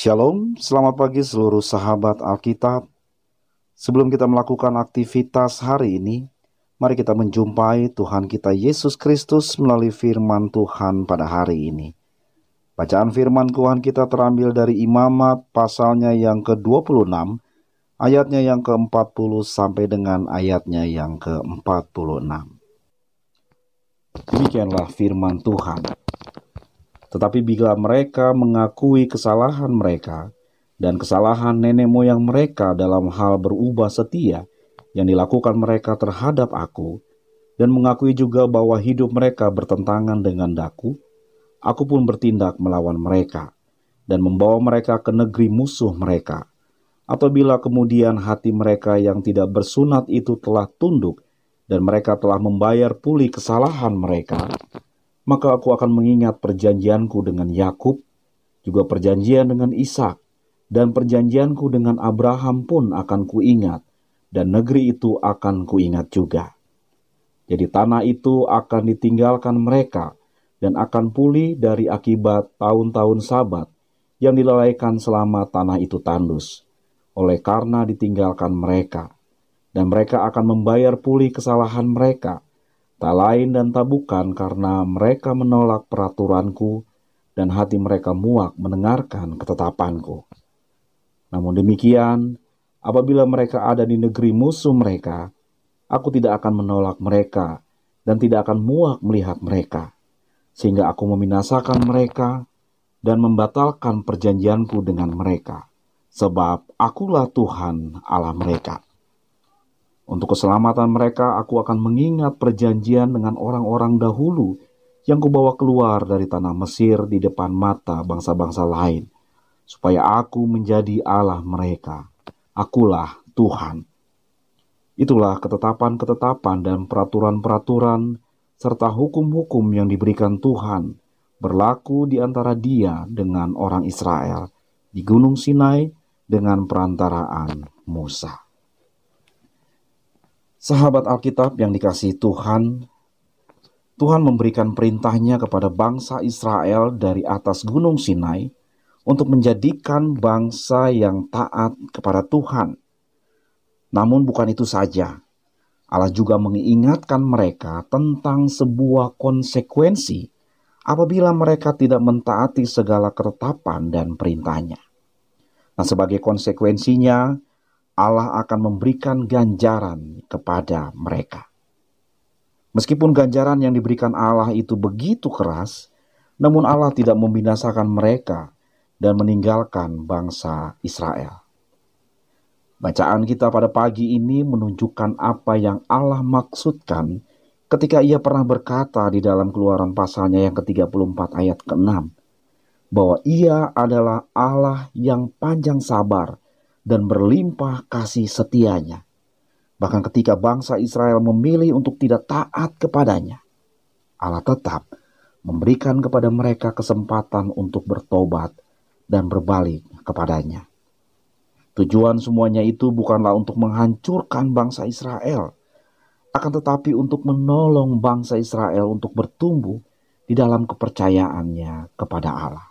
Shalom, selamat pagi seluruh sahabat Alkitab. Sebelum kita melakukan aktivitas hari ini, mari kita menjumpai Tuhan kita Yesus Kristus melalui firman Tuhan pada hari ini. Bacaan firman Tuhan kita terambil dari Imamat pasalnya yang ke-26, ayatnya yang ke-40 sampai dengan ayatnya yang ke-46. Demikianlah firman Tuhan. Tetapi bila mereka mengakui kesalahan mereka dan kesalahan nenek moyang mereka dalam hal berubah setia yang dilakukan mereka terhadap aku, dan mengakui juga bahwa hidup mereka bertentangan dengan daku, aku pun bertindak melawan mereka dan membawa mereka ke negeri musuh mereka. Apabila kemudian hati mereka yang tidak bersunat itu telah tunduk dan mereka telah membayar pulih kesalahan mereka, maka aku akan mengingat perjanjianku dengan Yakub, juga perjanjian dengan Ishak, dan perjanjianku dengan Abraham pun akan kuingat, dan negeri itu akan kuingat juga. Jadi tanah itu akan ditinggalkan mereka, dan akan pulih dari akibat tahun-tahun sabat yang dilalaikan selama tanah itu tandus, oleh karena ditinggalkan mereka. Dan mereka akan membayar pulih kesalahan mereka, Tak lain dan tak bukan karena mereka menolak peraturanku dan hati mereka muak mendengarkan ketetapanku. Namun demikian, apabila mereka ada di negeri musuh mereka, aku tidak akan menolak mereka dan tidak akan muak melihat mereka, sehingga aku meminasakan mereka dan membatalkan perjanjianku dengan mereka, sebab akulah Tuhan Allah mereka. Untuk keselamatan mereka, aku akan mengingat perjanjian dengan orang-orang dahulu yang kubawa keluar dari tanah Mesir di depan mata bangsa-bangsa lain, supaya aku menjadi Allah mereka. Akulah Tuhan. Itulah ketetapan-ketetapan dan peraturan-peraturan serta hukum-hukum yang diberikan Tuhan berlaku di antara dia dengan orang Israel di Gunung Sinai dengan perantaraan Musa. Sahabat Alkitab yang dikasihi Tuhan, Tuhan memberikan perintahnya kepada bangsa Israel dari atas gunung Sinai untuk menjadikan bangsa yang taat kepada Tuhan. Namun bukan itu saja, Allah juga mengingatkan mereka tentang sebuah konsekuensi apabila mereka tidak mentaati segala ketetapan dan perintahnya. Nah sebagai konsekuensinya, Allah akan memberikan ganjaran kepada mereka. Meskipun ganjaran yang diberikan Allah itu begitu keras, namun Allah tidak membinasakan mereka dan meninggalkan bangsa Israel. Bacaan kita pada pagi ini menunjukkan apa yang Allah maksudkan ketika ia pernah berkata di dalam keluaran pasalnya yang ke-34 ayat ke-6 bahwa ia adalah Allah yang panjang sabar dan berlimpah kasih setianya. Bahkan ketika bangsa Israel memilih untuk tidak taat kepadanya, Allah tetap memberikan kepada mereka kesempatan untuk bertobat dan berbalik kepadanya. Tujuan semuanya itu bukanlah untuk menghancurkan bangsa Israel, akan tetapi untuk menolong bangsa Israel untuk bertumbuh di dalam kepercayaannya kepada Allah.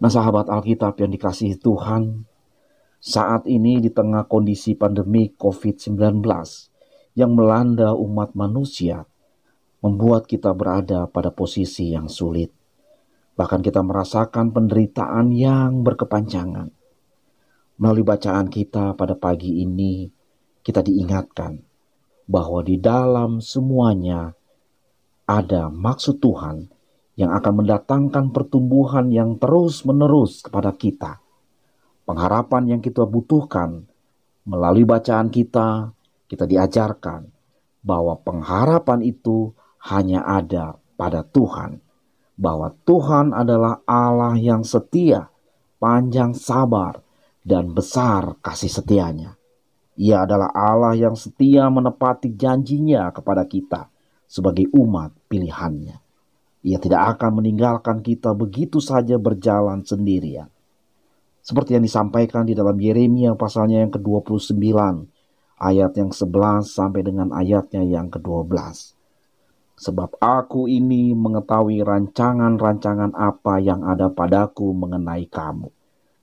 Nah sahabat Alkitab yang dikasihi Tuhan, saat ini di tengah kondisi pandemi COVID-19 yang melanda umat manusia, membuat kita berada pada posisi yang sulit. Bahkan kita merasakan penderitaan yang berkepanjangan. Melalui bacaan kita pada pagi ini, kita diingatkan bahwa di dalam semuanya ada maksud Tuhan yang akan mendatangkan pertumbuhan yang terus-menerus kepada kita. Pengharapan yang kita butuhkan melalui bacaan kita, kita diajarkan bahwa pengharapan itu hanya ada pada Tuhan, bahwa Tuhan adalah Allah yang setia, panjang sabar, dan besar kasih setianya. Ia adalah Allah yang setia menepati janjinya kepada kita sebagai umat pilihannya. Ia tidak akan meninggalkan kita begitu saja berjalan sendirian. Seperti yang disampaikan di dalam Yeremia pasalnya yang ke-29, ayat yang 11 sampai dengan ayatnya yang ke-12. sebab aku ini mengetahui rancangan-rancangan apa yang ada padaku mengenai kamu.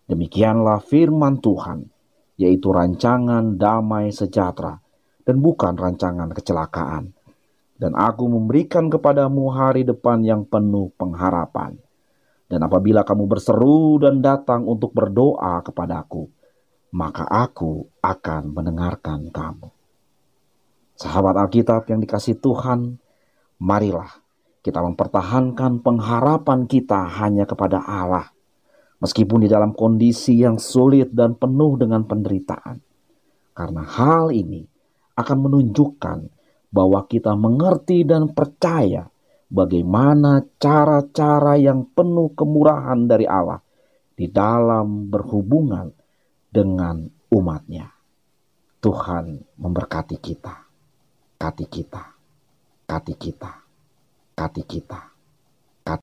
Demikianlah firman Tuhan, yaitu rancangan damai sejahtera dan bukan rancangan kecelakaan. Dan aku memberikan kepadamu hari depan yang penuh pengharapan. Dan apabila kamu berseru dan datang untuk berdoa kepadaku, maka aku akan mendengarkan kamu. Sahabat Alkitab yang dikasih Tuhan, marilah kita mempertahankan pengharapan kita hanya kepada Allah, meskipun di dalam kondisi yang sulit dan penuh dengan penderitaan. Karena hal ini akan menunjukkan bahwa kita mengerti dan percaya bagaimana cara-cara yang penuh kemurahan dari Allah di dalam berhubungan dengan umatnya. Tuhan memberkati kita, kati kita, kati kita, kati kita.